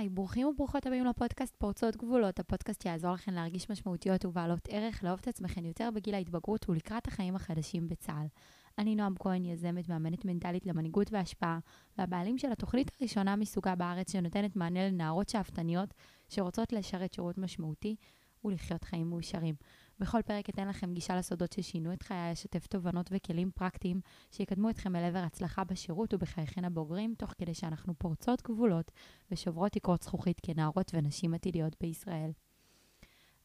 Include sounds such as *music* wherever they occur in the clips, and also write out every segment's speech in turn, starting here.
היי, ברוכים וברוכות הבאים לפודקאסט פורצות גבולות, הפודקאסט שיעזור לכם להרגיש משמעותיות ובעלות ערך, לאהוב את עצמכם יותר בגיל ההתבגרות ולקראת החיים החדשים בצה"ל. אני נועם כהן, יזמת, מאמנת מנטלית למנהיגות והשפעה, והבעלים של התוכנית הראשונה מסוגה בארץ שנותנת מענה לנערות שאפתניות שרוצות לשרת שירות משמעותי ולחיות חיים מאושרים. בכל פרק אתן לכם גישה לסודות ששינו את חיי, אשתף תובנות וכלים פרקטיים שיקדמו אתכם אל עבר הצלחה בשירות ובחייכן הבוגרים, תוך כדי שאנחנו פורצות גבולות ושוברות תקרות זכוכית כנערות ונשים עתידיות בישראל.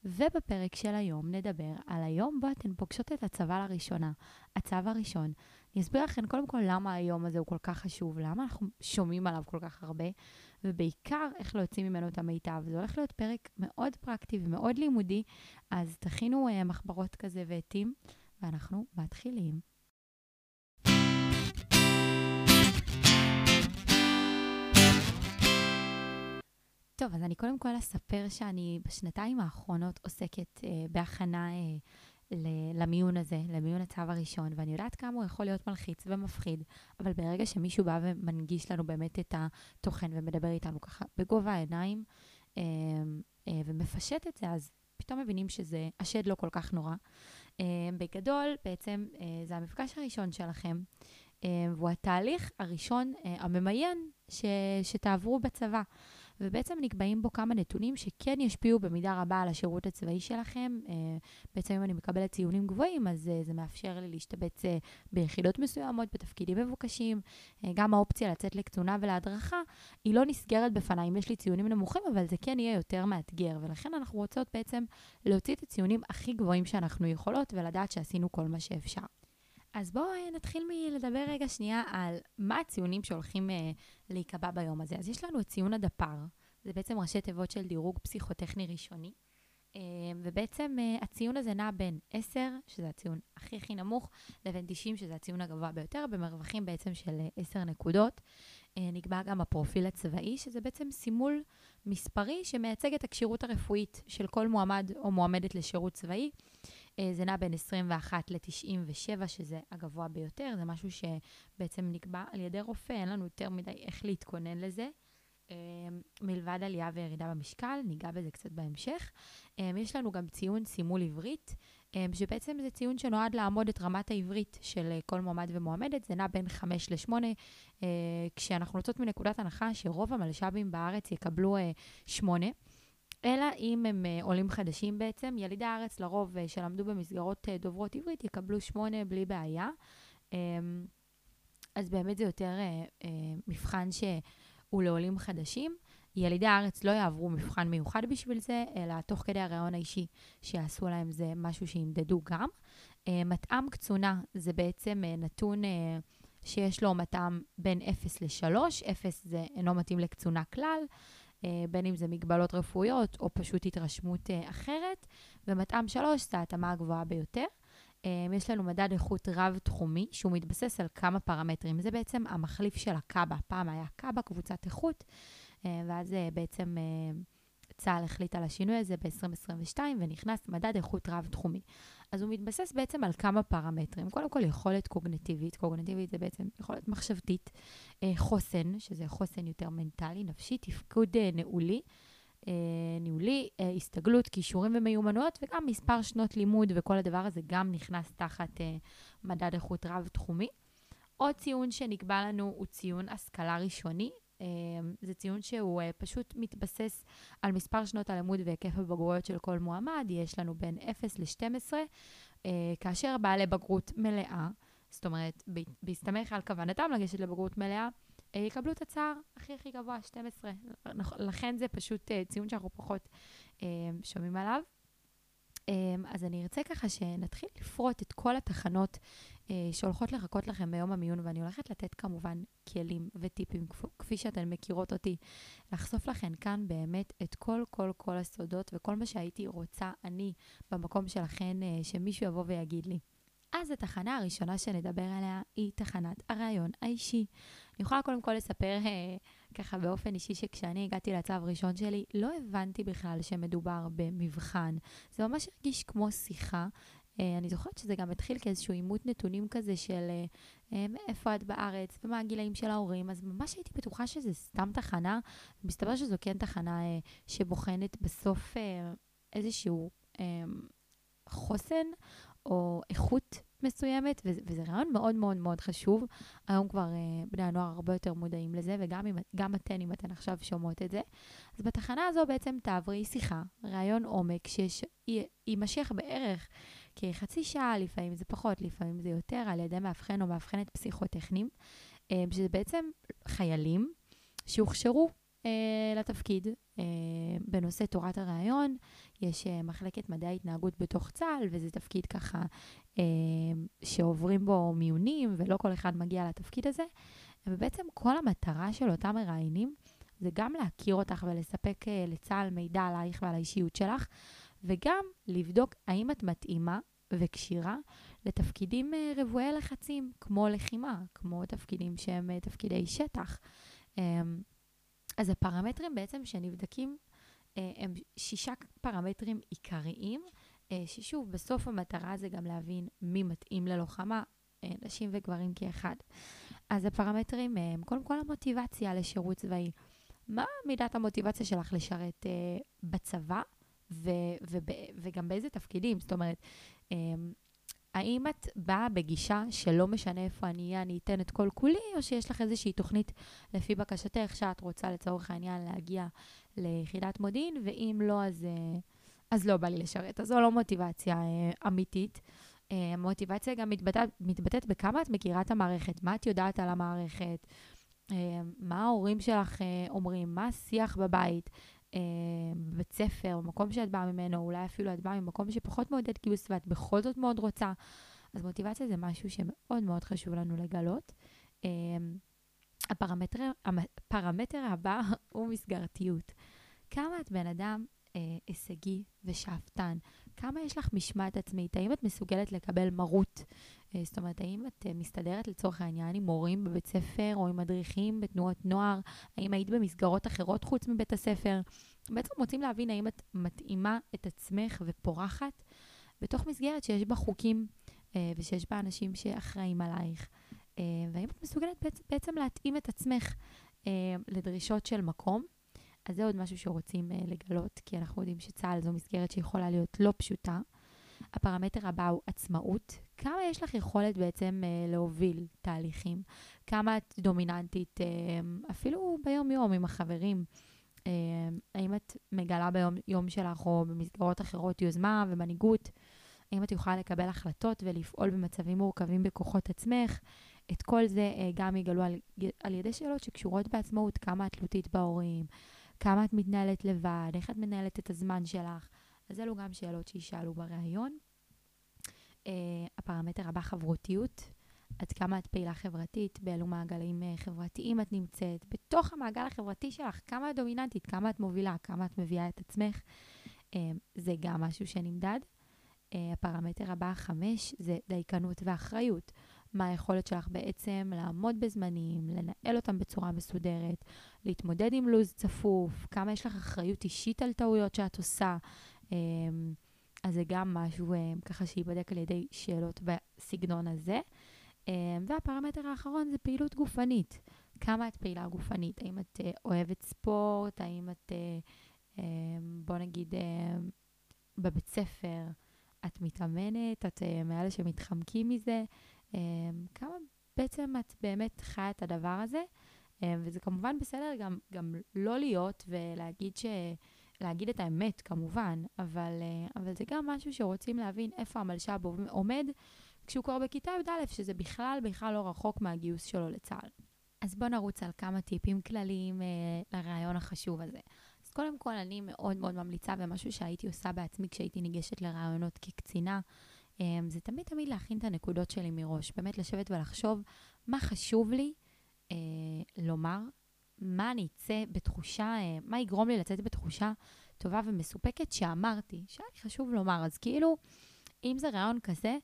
ובפרק של היום נדבר על היום בו אתן פוגשות את הצבא לראשונה, הצו הראשון. אני אסביר לכם קודם כל למה היום הזה הוא כל כך חשוב, למה אנחנו שומעים עליו כל כך הרבה, ובעיקר איך להוציא ממנו את המיטב. זה הולך להיות פרק מאוד פרקטי ומאוד לימודי, אז תכינו uh, מחברות כזה ועטים, ואנחנו מתחילים. טוב, אז אני קודם כל אספר שאני בשנתיים האחרונות עוסקת uh, בהכנה uh, למיון הזה, למיון הצו הראשון, ואני יודעת כמה הוא יכול להיות מלחיץ ומפחיד, אבל ברגע שמישהו בא ומנגיש לנו באמת את התוכן ומדבר איתנו ככה בגובה העיניים אה, אה, ומפשט את זה, אז פתאום מבינים שזה, השד לא כל כך נורא. אה, בגדול, בעצם זה המפגש הראשון שלכם, והוא התהליך הראשון הממיין ש, שתעברו בצבא. ובעצם נקבעים בו כמה נתונים שכן ישפיעו במידה רבה על השירות הצבאי שלכם. אה, בעצם אם אני מקבלת ציונים גבוהים, אז אה, זה מאפשר לי להשתבץ אה, ביחידות מסוימות, בתפקידים מבוקשים. גם האופציה לצאת לקצונה ולהדרכה, היא לא נסגרת בפניי אם יש לי ציונים נמוכים, אבל זה כן יהיה יותר מאתגר. ולכן אנחנו רוצות בעצם להוציא את הציונים הכי גבוהים שאנחנו יכולות ולדעת שעשינו כל מה שאפשר. אז בואו אה, נתחיל מלדבר רגע שנייה על מה הציונים שהולכים uh, להיקבע ביום הזה. אז יש לנו את ציון הדפ"ר, זה בעצם ראשי תיבות של דירוג פסיכוטכני ראשוני, uh, ובעצם uh, הציון הזה נע בין 10, שזה הציון הכי הכי נמוך, לבין 90, שזה הציון הגבוה ביותר, במרווחים בעצם של uh, 10 נקודות. Uh, נקבע גם הפרופיל הצבאי, שזה בעצם סימול מספרי שמייצג את הכשירות הרפואית של כל מועמד או מועמדת לשירות צבאי. אה, זה נע בין 21 ל-97, שזה הגבוה ביותר, זה משהו שבעצם נקבע על ידי רופא, אין לנו יותר מדי איך להתכונן לזה. אה, מלבד עלייה וירידה במשקל, ניגע בזה קצת בהמשך. אה, יש לנו גם ציון סימול עברית, שבעצם זה ציון שנועד לעמוד את רמת העברית של כל מועמד ומועמדת, זה נע בין 5 ל-8, כשאנחנו יוצאות מנקודת הנחה שרוב המלש"בים בארץ יקבלו 8. אלא אם הם uh, עולים חדשים בעצם. ילידי הארץ לרוב uh, שלמדו במסגרות uh, דוברות עברית יקבלו שמונה בלי בעיה. Um, אז באמת זה יותר מבחן שהוא לעולים חדשים. ילידי הארץ לא יעברו מבחן מיוחד בשביל זה, אלא תוך כדי הרעיון האישי שיעשו להם זה משהו שימדדו גם. מתאם קצונה זה בעצם נתון שיש לו מתאם בין 0 ל-3, 0 זה אינו מתאים לקצונה כלל. אה, בין אם זה מגבלות רפואיות או פשוט התרשמות אה, אחרת, ומתאם 3 זה ההתאמה הגבוהה ביותר. אה, יש לנו מדד איכות רב-תחומי, שהוא מתבסס על כמה פרמטרים. זה בעצם המחליף של הקאבה. פעם היה קאבה, קבוצת איכות, ואז בעצם צה"ל החליט על השינוי הזה ב-2022 ונכנס מדד איכות רב-תחומי. אז הוא מתבסס בעצם על כמה פרמטרים. קודם כל, יכולת קוגנטיבית. קוגנטיבית זה בעצם יכולת מחשבתית. אה, חוסן, שזה חוסן יותר מנטלי, נפשי, תפקוד אה, נעולי. אה, ניהולי, הסתגלות, כישורים ומיומנויות, וגם מספר שנות לימוד וכל הדבר הזה גם נכנס תחת מדד איכות רב-תחומי. עוד ציון שנקבע לנו הוא ציון השכלה ראשוני, זה ציון שהוא אה, פשוט מתבסס על מספר שנות הלימוד והיקף הבגרויות של כל מועמד, יש לנו בין 0 ל-12, אה, כאשר בעלי בגרות מלאה, זאת אומרת, בהסתמך על כוונתם לגשת לבגרות מלאה, אה, יקבלו את הצער הכי הכי גבוה, 12. לכן זה פשוט ציון שאנחנו פחות שומעים עליו. אמ, אז אני ארצה ככה שנתחיל לפרוט את כל התחנות שהולכות לחכות לכם ביום המיון, ואני הולכת לתת כמובן כלים וטיפים, כפי שאתן מכירות אותי, לחשוף לכם כאן באמת את כל כל כל הסודות וכל מה שהייתי רוצה אני במקום שלכן, אה, שמישהו יבוא ויגיד לי. אז התחנה הראשונה שנדבר עליה היא תחנת הרעיון האישי. אני יכולה קודם כל לספר אה, ככה באופן אישי שכשאני הגעתי לצו הראשון שלי, לא הבנתי בכלל שמדובר במבחן. זה ממש הרגיש כמו שיחה. אה, אני זוכרת שזה גם התחיל כאיזשהו עימות נתונים כזה של אה, מאיפה את בארץ ומה הגילאים של ההורים, אז ממש הייתי בטוחה שזה סתם תחנה. מסתבר שזו כן תחנה שבוחנת בסוף איזשהו חוסן או איכות מסוימת, וזה, וזה רעיון מאוד מאוד מאוד חשוב. היום כבר uh, בני הנוער הרבה יותר מודעים לזה, וגם אם, אתן, אם אתן עכשיו שומעות את זה. אז בתחנה הזו בעצם תעברי שיחה, רעיון עומק, שיימשך בערך כחצי שעה, לפעמים זה פחות, לפעמים זה יותר, על ידי מאבחן או מאבחנת פסיכוטכניים, uh, שזה בעצם חיילים שהוכשרו uh, לתפקיד uh, בנושא תורת הרעיון. יש מחלקת מדעי ההתנהגות בתוך צה"ל, וזה תפקיד ככה שעוברים בו מיונים, ולא כל אחד מגיע לתפקיד הזה. ובעצם כל המטרה של אותם מראיינים זה גם להכיר אותך ולספק לצה"ל מידע עלייך ועל האישיות שלך, וגם לבדוק האם את מתאימה וכשירה לתפקידים uh, רבועי לחצים, כמו לחימה, כמו תפקידים שהם uh, תפקידי שטח. Um, אז הפרמטרים בעצם שנבדקים אה, הם שישה פרמטרים עיקריים, אה, ששוב, בסוף המטרה זה גם להבין מי מתאים ללוחמה, אה, נשים וגברים כאחד. אז הפרמטרים הם קודם כל המוטיבציה לשירות צבאי. מה מידת המוטיבציה שלך לשרת בצבא, ו- וב- וגם באיזה תפקידים? זאת אומרת, האם את באה בגישה שלא משנה איפה אני אהיה, אני אתן את כל כולי, או שיש לך איזושהי תוכנית לפי בקשתך שאת רוצה לצורך העניין להגיע ליחידת מודיעין, ואם לא, אז, אה, אז לא בא לי לשרת. אז זו לא מוטיבציה אה, אמיתית. אה, מוטיבציה גם מתבטאת, מתבטאת בכמה את מכירה את המערכת, מה את יודעת על המערכת, מה ההורים שלך אומרים, מה השיח בבית, בבית ספר, במקום שאת באה ממנו, אולי אפילו את באה ממקום שפחות מעודד גיוס ואת בכל זאת מאוד רוצה. אז מוטיבציה זה משהו שמאוד מאוד חשוב לנו לגלות. הפרמטר, הפרמטר הבא *laughs* הוא מסגרתיות. כמה את בן אדם אה, הישגי ושאפתן? כמה יש לך משמעת עצמית? האם את מסוגלת לקבל מרות? אה, זאת אומרת, האם את אה, מסתדרת לצורך העניין עם מורים בבית ספר או עם מדריכים בתנועות נוער? האם היית במסגרות אחרות חוץ מבית הספר? בעצם רוצים להבין האם את מתאימה את עצמך ופורחת בתוך מסגרת שיש בה חוקים אה, ושיש בה אנשים שאחראים עלייך. אה, והאם את מסוגלת בעצם, בעצם להתאים את עצמך אה, לדרישות של מקום. אז זה עוד משהו שרוצים אה, לגלות, כי אנחנו יודעים שצה"ל זו מסגרת שיכולה להיות לא פשוטה. הפרמטר הבא הוא עצמאות. כמה יש לך יכולת בעצם אה, להוביל תהליכים? כמה את דומיננטית, אה, אפילו ביום-יום עם החברים? אה, האם את מגלה ביום שלך או במסגרות אחרות יוזמה ומנהיגות? האם את יכולה לקבל החלטות ולפעול במצבים מורכבים בכוחות עצמך? את כל זה אה, גם יגלו על, על ידי שאלות שקשורות בעצמאות, כמה את תלותית בהורים, כמה את מתנהלת לבד, איך את מנהלת את הזמן שלך. אז אלו גם שאלות שישאלו בריאיון. Uh, הפרמטר הבא, חברותיות. עד כמה את פעילה חברתית, באילו מעגלים uh, חברתיים את נמצאת, בתוך המעגל החברתי שלך, כמה את דומיננטית, כמה את מובילה, כמה את מביאה את עצמך. Uh, זה גם משהו שנמדד. Uh, הפרמטר הבא, חמש, זה דייקנות ואחריות. מה היכולת שלך בעצם לעמוד בזמנים, לנהל אותם בצורה מסודרת, להתמודד עם לו"ז צפוף, כמה יש לך אחריות אישית על טעויות שאת עושה. אמ, אז זה גם משהו אמ, ככה שייבדק על ידי שאלות בסגנון הזה. אמ, והפרמטר האחרון זה פעילות גופנית. כמה את פעילה גופנית? האם את אה, אוהבת ספורט? האם את, אה, בוא נגיד, בבית ספר את מתאמנת? את אה, מאלה שמתחמקים מזה? אמ, כמה בעצם את באמת חיה את הדבר הזה, אמ, וזה כמובן בסדר גם, גם לא להיות ולהגיד ש... להגיד את האמת, כמובן, אבל, אה, אבל זה גם משהו שרוצים להבין איפה המלש"ב עומד כשהוא כבר בכיתה י"א, שזה בכלל בכלל לא רחוק מהגיוס שלו לצה"ל. אז בואו נרוץ על כמה טיפים כלליים אה, לרעיון החשוב הזה. אז קודם כל, אני מאוד מאוד ממליצה, ומשהו שהייתי עושה בעצמי כשהייתי ניגשת לרעיונות כקצינה, זה תמיד תמיד להכין את הנקודות שלי מראש. באמת לשבת ולחשוב מה חשוב לי אה, לומר, מה אני אצא בתחושה, אה, מה יגרום לי לצאת בתחושה טובה ומסופקת שאמרתי, שהיה לי חשוב לומר. אז כאילו, אם זה רעיון כזה,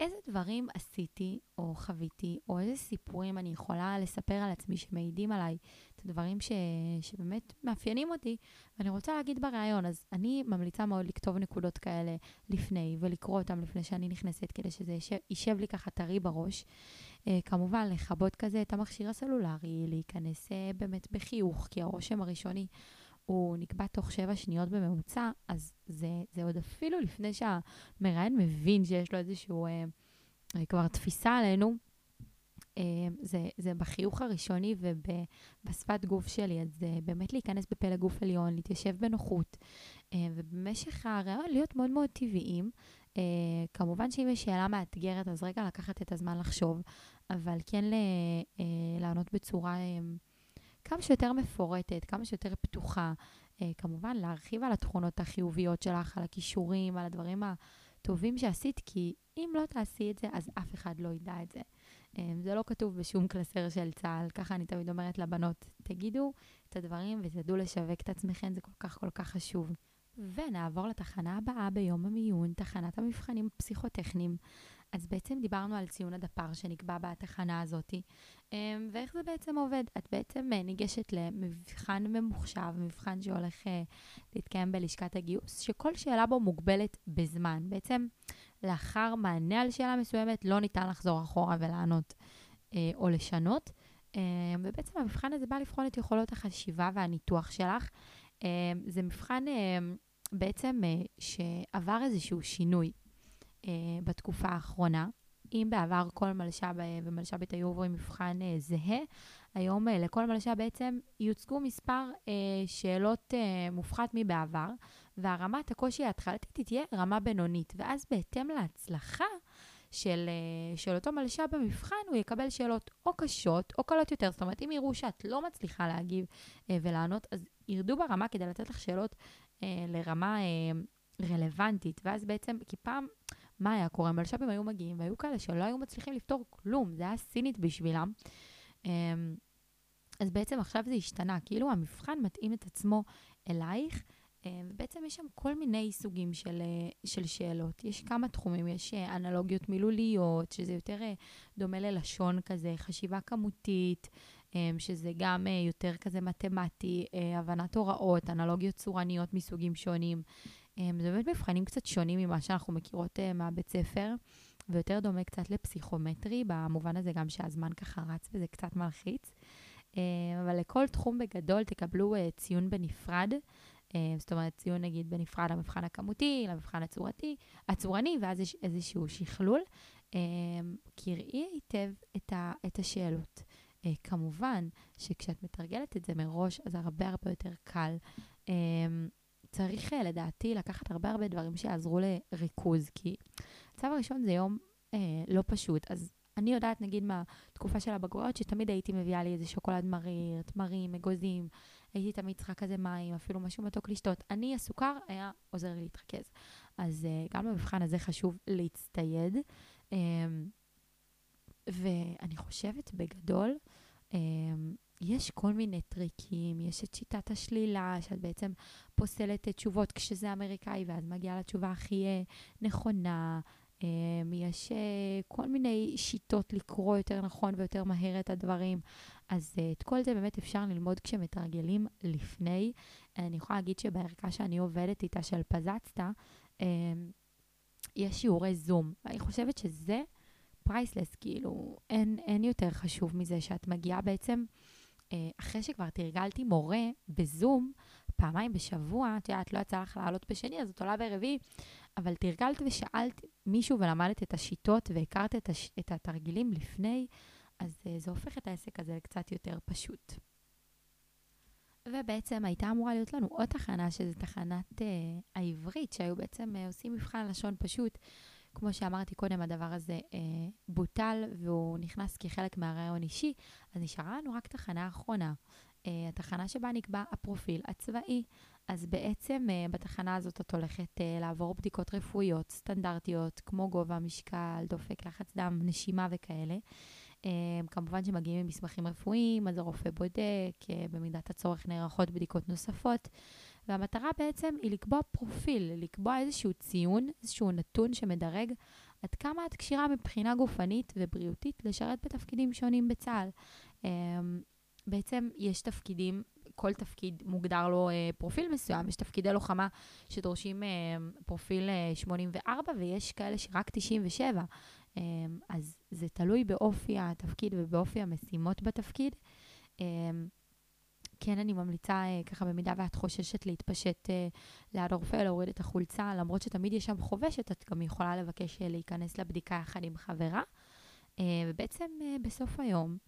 איזה דברים עשיתי או חוויתי, או איזה סיפורים אני יכולה לספר על עצמי שמעידים עליי. הדברים ש, שבאמת מאפיינים אותי, ואני רוצה להגיד בריאיון, אז אני ממליצה מאוד לכתוב נקודות כאלה לפני, ולקרוא אותן לפני שאני נכנסת, כדי שזה יישב, יישב לי ככה טרי בראש. אה, כמובן, לכבות כזה את המכשיר הסלולרי, להיכנס אה, באמת בחיוך, כי הרושם הראשוני הוא נקבע תוך שבע שניות בממוצע, אז זה, זה עוד אפילו לפני שהמראיין מבין שיש לו איזשהו אה כבר תפיסה עלינו. אה, זה, זה בחיוך הראשוני ובשפת גוף שלי, אז זה באמת להיכנס בפלג גוף עליון, להתיישב בנוחות, אה, ובמשך הרעיון להיות מאוד מאוד טבעיים. אה, כמובן שאם יש שאלה מאתגרת, אז רגע לקחת את הזמן לחשוב, אבל כן לענות בצורה כמה שיותר מפורטת, כמה שיותר פתוחה. כמובן, להרחיב על התכונות החיוביות שלך, על הכישורים, על הדברים הטובים שעשית, כי אם לא תעשי את זה, אז אף אחד לא ידע את זה. אמ, זה לא כתוב בשום קלסר של צה"ל, ככה אני תמיד אומרת לבנות, תגידו את הדברים ותדעו לשווק את עצמכם, זה כל כך כל כך חשוב. ונעבור לתחנה הבאה ביום המיון, תחנת המבחנים הפסיכוטכניים. אז בעצם דיברנו על ציון הדפ"ר שנקבע בתחנה הזאת, אמ, ואיך זה בעצם עובד. את בעצם אה, ניגשת למבחן ממוחשב, מבחן שהולך אה, להתקיים בלשכת הגיוס, שכל שאלה בו מוגבלת בזמן. בעצם לאחר מענה על שאלה מסוימת לא ניתן לחזור אחורה ולענות אה, או לשנות. ובעצם המבחן הזה בא לבחון את יכולות החשיבה והניתוח שלך. זה מבחן בעצם שעבר איזשהו שינוי. אה, בתקופה האחרונה. אם בעבר כל מלש"ב ומלש"בית היו עוברים מבחן אה, זהה, היום אה, לכל מלש"ב בעצם יוצגו מספר שאלות מופחת מבעבר, והרמת הקושי ההתחלתית תהיה רמה בינונית, ואז בהתאם להצלחה של, של אותו מלש"ב במבחן, הוא יקבל שאלות או קשות או קלות יותר. זאת אומרת, אם יראו שאת לא מצליחה להגיב ולענות, אז ירדו ברמה כדי לתת לך שאלות לרמה רלוונטית. ואז בעצם, כי פעם... מה היה קורה? מלש"בים היו מגיעים, והיו כאלה שלא היו מצליחים לפתור כלום, זה היה סינית בשבילם. אמ, אז בעצם עכשיו זה השתנה, כאילו המבחן מתאים את עצמו אלייך, אמ, ובעצם יש שם כל מיני סוגים של, אה, של שאלות. יש כמה תחומים, יש אה, אנלוגיות מילוליות, שזה יותר אה, דומה ללשון כזה, חשיבה כמותית, אמ, שזה גם יותר כזה מתמטי, הבנת הוראות, אנלוגיות צורניות מסוגים שונים. Um, זה באמת מבחנים קצת שונים ממה שאנחנו מכירות uh, מהבית ספר, ויותר דומה קצת לפסיכומטרי, במובן הזה גם שהזמן ככה רץ וזה קצת מלחיץ. Uh, אבל לכל תחום בגדול תקבלו uh, ציון בנפרד. Uh, זאת אומרת, ציון נגיד בנפרד למבחן הכמותי, למבחן הצורתי, הצורני, ואז יש איזשהו שכלול. קראי היטב את, ה, את השאלות. Uh, כמובן שכשאת מתרגלת את זה מראש, אז הרבה הרבה יותר קל. צריך אה, לדעתי לקחת הרבה הרבה דברים שיעזרו לריכוז, כי הצו הראשון זה יום אה, לא פשוט. אז אני יודעת, נגיד, מהתקופה של הבגרויות, שתמיד הייתי מביאה לי איזה שוקולד מריר, תמרים, אגוזים, הייתי תמיד צריכה כזה מים, אפילו משהו מתוק לשתות. אני, הסוכר היה עוזר לי להתרכז. אז אה, גם במבחן הזה חשוב להצטייד. אה, ואני חושבת בגדול, אה, יש כל מיני טריקים, יש את שיטת השלילה, שאת בעצם פוסלת תשובות כשזה אמריקאי, ואז מגיעה לתשובה הכי אה, נכונה. אמ, יש אה, כל מיני שיטות לקרוא יותר נכון ויותר מהר את הדברים. אז אה, את כל זה באמת אפשר ללמוד כשמתרגלים לפני. אני יכולה להגיד שבערכה שאני עובדת איתה של פזצתה, אמ, יש שיעורי זום. ואני חושבת שזה פרייסלס, כאילו, אין, אין יותר חשוב מזה שאת מגיעה בעצם... אה, אחרי שכבר תרגלתי מורה בזום, פעמיים בשבוע, את יודעת, לא יצא לך לעלות בשני, אז את עולה ברביעי, אבל תרגלת ושאלת מישהו ולמדת את השיטות והכרת את, הש... את התרגילים לפני, אז uh, זה הופך את העסק הזה לקצת יותר פשוט. ובעצם הייתה אמורה להיות לנו עוד תחנה, שזו תחנת uh, העברית, שהיו בעצם uh, עושים מבחן לשון פשוט. כמו שאמרתי קודם, הדבר הזה אה, בוטל והוא נכנס כחלק מהרעיון אישי, אז נשארה לנו רק תחנה אחרונה. אה, התחנה שבה נקבע הפרופיל הצבאי. אז בעצם אה, בתחנה הזאת את הולכת אה, לעבור בדיקות רפואיות סטנדרטיות, כמו גובה, משקל, דופק, לחץ דם, נשימה וכאלה. אה, כמובן שמגיעים עם מסמכים רפואיים, אז הרופא בודק, אה, במידת הצורך נערכות בדיקות נוספות. והמטרה בעצם היא לקבוע פרופיל, לקבוע איזשהו ציון, איזשהו נתון שמדרג עד כמה את כשירה מבחינה גופנית ובריאותית לשרת בתפקידים שונים בצה"ל. אמ, בעצם יש תפקידים, כל תפקיד מוגדר לו אה, פרופיל מסוים, יש תפקידי לוחמה שדורשים אה, פרופיל אה, 84 ויש כאלה שרק 97. אה, אז זה תלוי באופי התפקיד ובאופי המשימות בתפקיד. אה, כן, אני ממליצה, אה, ככה, במידה ואת חוששת להתפשט אה, ליד הרופא, להוריד את החולצה, למרות שתמיד יש שם חובשת, את גם יכולה לבקש אה, להיכנס לבדיקה יחד עם חברה. ובעצם בסוף היום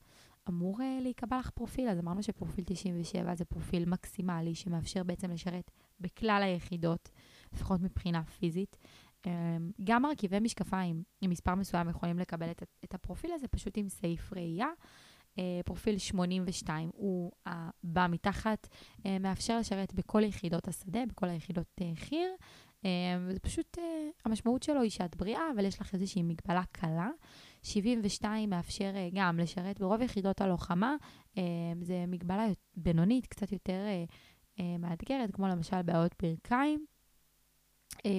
אמור להיקבע לך פרופיל, אז אמרנו שפרופיל 97 זה פרופיל מקסימלי, שמאפשר בעצם לשרת בכלל היחידות, לפחות מבחינה פיזית. גם מרכיבי משקפיים עם מספר מסוים יכולים לקבל את, את הפרופיל הזה, פשוט עם סעיף ראייה. אה, פרופיל 82 הוא הבא מתחת, אה, מאפשר לשרת בכל יחידות השדה, בכל היחידות אה, חי"ר. וזה פשוט, המשמעות שלו היא שאת בריאה, אבל יש לך איזושהי מגבלה קלה. 72 מאפשר גם לשרת ברוב יחידות הלוחמה. זה מגבלה בינונית, קצת יותר מאתגרת, כמו למשל בעיות ברכיים.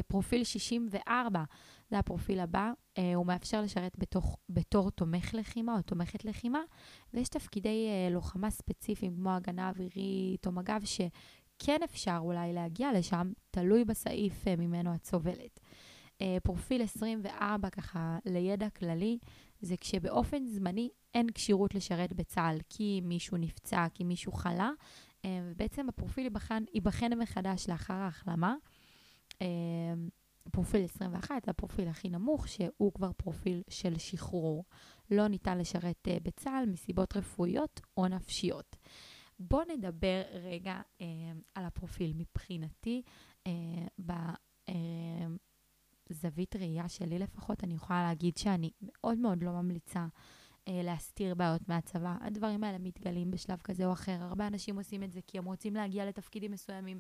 פרופיל 64 זה הפרופיל הבא, אה, הוא מאפשר לשרת בתוך, בתור תומך לחימה או תומכת לחימה, ויש תפקידי אה, לוחמה ספציפיים כמו הגנה אווירית או מג"ב, שכן אפשר אולי להגיע לשם, תלוי בסעיף אה, ממנו את סובלת. פרופיל 24, ככה לידע כללי, זה כשבאופן זמני אין כשירות לשרת בצה"ל, כי מישהו נפצע, כי מישהו חלה, ובעצם הפרופיל ייבחן מחדש לאחר ההחלמה. אה, פרופיל 21 זה הפרופיל הכי נמוך, שהוא כבר פרופיל של שחרור. לא ניתן לשרת uh, בצה"ל מסיבות רפואיות או נפשיות. בואו נדבר רגע uh, על הפרופיל. מבחינתי, uh, בזווית uh, ראייה שלי לפחות, אני יכולה להגיד שאני מאוד מאוד לא ממליצה uh, להסתיר בעיות מהצבא. הדברים האלה מתגלים בשלב כזה או אחר. הרבה אנשים עושים את זה כי הם רוצים להגיע לתפקידים מסוימים.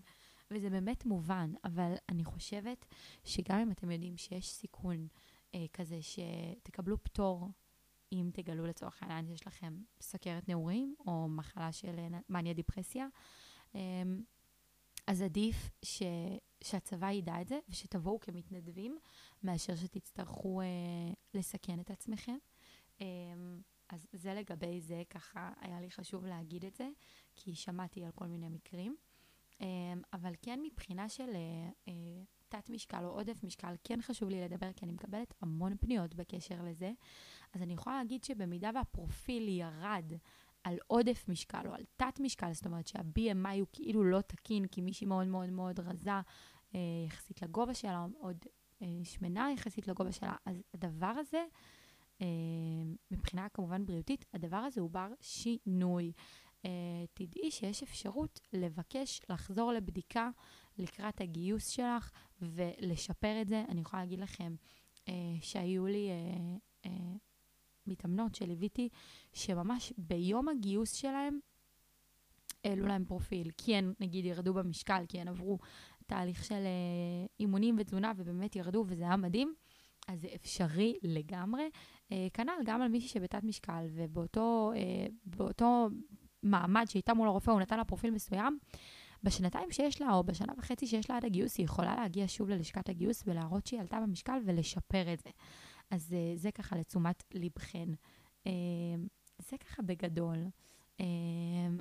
וזה באמת מובן, אבל אני חושבת שגם אם אתם יודעים שיש סיכון אה, כזה שתקבלו פטור, אם תגלו לצורך העניין שיש לכם סכרת נעורים או מחלה של אה, מניה דיפרסיה, אה, אז עדיף ש, שהצבא ידע את זה ושתבואו כמתנדבים, מאשר שתצטרכו אה, לסכן את עצמכם. אה, אז זה לגבי זה, ככה היה לי חשוב להגיד את זה, כי שמעתי על כל מיני מקרים. אמ, אבל כן מבחינה של אה, אה, תת משקל או עודף משקל, כן חשוב לי לדבר, כי אני מקבלת המון פניות בקשר לזה. אז אני יכולה להגיד שבמידה והפרופיל ירד על עודף משקל או על תת משקל, זאת אומרת שה-BMI הוא כאילו לא תקין, כי מישהי מאוד מאוד מאוד רזה אה, יחסית לגובה שלה, עוד אה, שמנה יחסית לגובה שלה, אז הדבר הזה, מבחינה כמובן בריאותית, הדבר הזה הוא בר שינוי. Uh, תדעי שיש אפשרות לבקש לחזור לבדיקה לקראת הגיוס שלך ולשפר את זה. אני יכולה להגיד לכם uh, שהיו לי uh, מתאמנות שליוויתי, שממש ביום הגיוס שלהם העלו להם פרופיל, כי הן נגיד ירדו במשקל, כי הן עברו תהליך של אימונים ותזונה ובאמת ירדו וזה היה מדהים. אז זה אפשרי לגמרי. כנ"ל גם על מישהי שבתת משקל, ובאותו מעמד שהייתה מול הרופא, הוא נתן לה פרופיל מסוים, בשנתיים שיש לה, או בשנה וחצי שיש לה עד הגיוס, היא יכולה להגיע שוב ללשכת הגיוס ולהראות שהיא עלתה במשקל ולשפר את זה. אז uh, זה ככה לתשומת לבכן. Uh, זה ככה בגדול. Uh,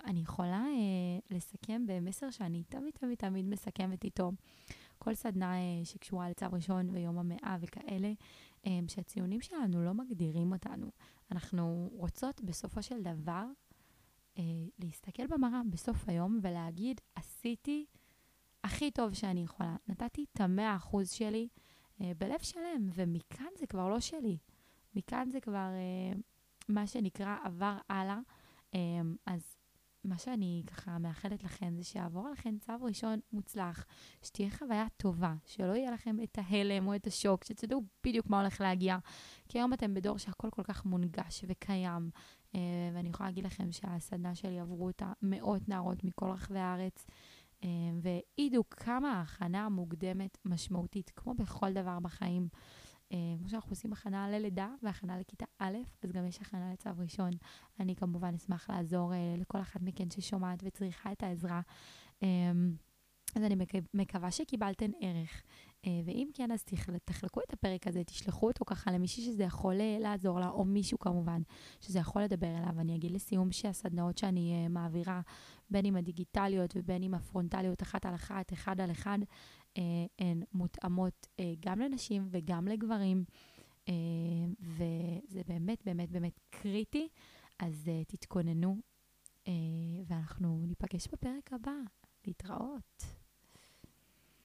אני יכולה לסכם במסר שאני תמיד תמיד תמיד מסכמת איתו. כל סדנה שקשורה לצו ראשון ויום המאה וכאלה, שהציונים שלנו לא מגדירים אותנו. אנחנו רוצות בסופו של דבר אה, להסתכל במראה בסוף היום ולהגיד, עשיתי הכי טוב שאני יכולה. נתתי את המאה אחוז שלי אה, בלב שלם, ומכאן זה כבר לא שלי. מכאן זה כבר אה, מה שנקרא עבר הלאה. אה, אז מה שאני ככה מאחלת לכם זה שיעבור לכם צו ראשון מוצלח, שתהיה חוויה טובה, שלא יהיה לכם את ההלם או את השוק, שתדעו בדיוק מה הולך להגיע. כי היום אתם בדור שהכל כל כך מונגש וקיים, ואני יכולה להגיד לכם שהסדנה שלי עברו אותה מאות נערות מכל רחבי הארץ, אה, והעידו כמה ההכנה המוקדמת משמעותית, כמו בכל דבר בחיים. אה, כמו שאנחנו עושים הכנה ללידה והכנה לכיתה א', אז גם יש הכנה לצו ראשון. אני כמובן אשמח לעזור לכל אחת מכן ששומעת וצריכה את העזרה. אז אני מקווה שקיבלתן ערך אה, ואם כן, אז תחלקו את הפרק הזה, תשלחו אותו ככה למישהי שזה יכול אה, לעזור לה, או מישהו כמובן, שזה יכול לדבר אליו. אני אגיד לסיום שהסדנאות שאני uh, מעבירה, בין אם הדיגיטליות ובין אם הפרונטליות, אחת על אחת, אחד על אחד, הן מותאמות גם לנשים וגם לגברים, וזה באמת באמת באמת קריטי, אז תתכוננו, ואנחנו ניפגש בפרק הבא. להתראות.